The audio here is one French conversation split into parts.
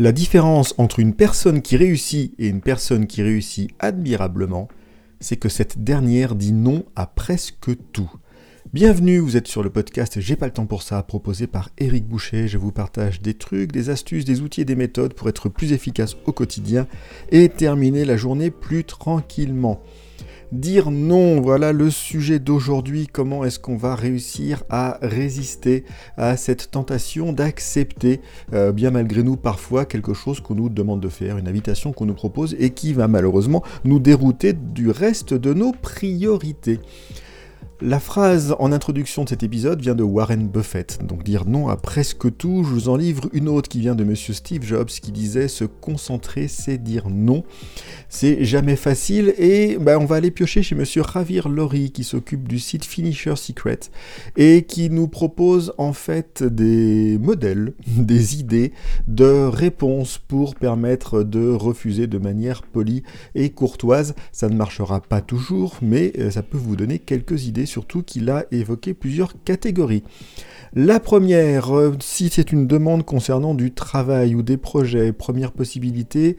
La différence entre une personne qui réussit et une personne qui réussit admirablement, c'est que cette dernière dit non à presque tout. Bienvenue, vous êtes sur le podcast J'ai pas le temps pour ça, proposé par Eric Boucher. Je vous partage des trucs, des astuces, des outils et des méthodes pour être plus efficace au quotidien et terminer la journée plus tranquillement. Dire non, voilà le sujet d'aujourd'hui. Comment est-ce qu'on va réussir à résister à cette tentation d'accepter, euh, bien malgré nous parfois, quelque chose qu'on nous demande de faire, une invitation qu'on nous propose et qui va malheureusement nous dérouter du reste de nos priorités. La phrase en introduction de cet épisode vient de Warren Buffett, donc dire non à presque tout. Je vous en livre une autre qui vient de Monsieur Steve Jobs qui disait se concentrer, c'est dire non. C'est jamais facile et ben, on va aller piocher chez Monsieur Javier Lori qui s'occupe du site Finisher Secret et qui nous propose en fait des modèles, des idées de réponses pour permettre de refuser de manière polie et courtoise. Ça ne marchera pas toujours, mais euh, ça peut vous donner quelques idées surtout qu'il a évoqué plusieurs catégories. La première, euh, si c'est une demande concernant du travail ou des projets, première possibilité,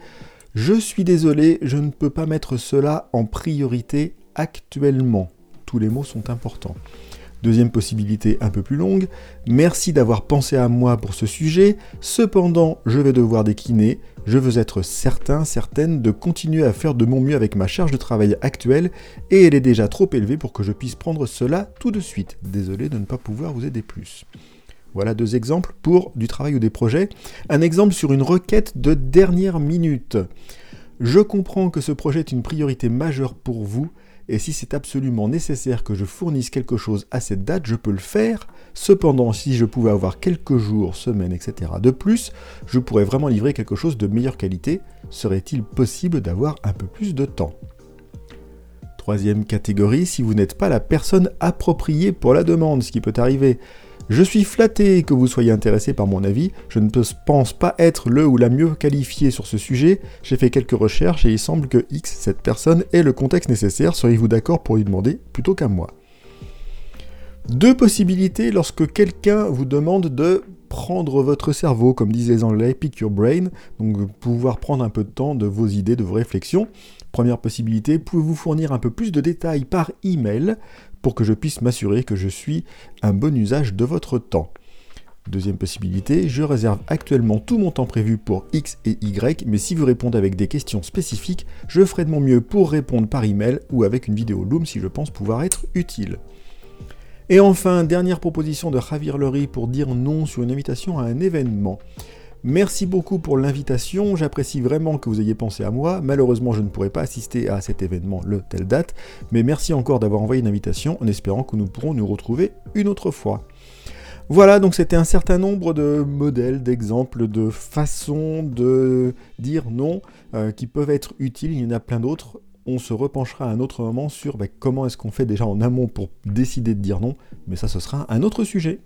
je suis désolé, je ne peux pas mettre cela en priorité actuellement. Tous les mots sont importants. Deuxième possibilité un peu plus longue, merci d'avoir pensé à moi pour ce sujet, cependant je vais devoir décliner, je veux être certain, certaine de continuer à faire de mon mieux avec ma charge de travail actuelle et elle est déjà trop élevée pour que je puisse prendre cela tout de suite. Désolé de ne pas pouvoir vous aider plus. Voilà deux exemples pour du travail ou des projets. Un exemple sur une requête de dernière minute. Je comprends que ce projet est une priorité majeure pour vous, et si c'est absolument nécessaire que je fournisse quelque chose à cette date, je peux le faire. Cependant, si je pouvais avoir quelques jours, semaines, etc. de plus, je pourrais vraiment livrer quelque chose de meilleure qualité. Serait-il possible d'avoir un peu plus de temps? Troisième catégorie, si vous n'êtes pas la personne appropriée pour la demande, ce qui peut arriver. Je suis flatté que vous soyez intéressé par mon avis, je ne pense pas être le ou la mieux qualifiée sur ce sujet, j'ai fait quelques recherches et il semble que X, cette personne, ait le contexte nécessaire, seriez-vous d'accord pour lui demander plutôt qu'à moi? Deux possibilités lorsque quelqu'un vous demande de prendre votre cerveau, comme disent les Anglais, pick your brain, donc pouvoir prendre un peu de temps de vos idées, de vos réflexions. Première possibilité, pouvez-vous fournir un peu plus de détails par email pour que je puisse m'assurer que je suis un bon usage de votre temps? Deuxième possibilité, je réserve actuellement tout mon temps prévu pour X et Y, mais si vous répondez avec des questions spécifiques, je ferai de mon mieux pour répondre par email ou avec une vidéo Loom si je pense pouvoir être utile. Et enfin, dernière proposition de Javier Lery pour dire non sur une invitation à un événement. Merci beaucoup pour l'invitation, j'apprécie vraiment que vous ayez pensé à moi. Malheureusement, je ne pourrai pas assister à cet événement le telle date, mais merci encore d'avoir envoyé une invitation en espérant que nous pourrons nous retrouver une autre fois. Voilà, donc c'était un certain nombre de modèles, d'exemples, de façons de dire non euh, qui peuvent être utiles. Il y en a plein d'autres. On se repenchera à un autre moment sur bah, comment est-ce qu'on fait déjà en amont pour décider de dire non, mais ça ce sera un autre sujet.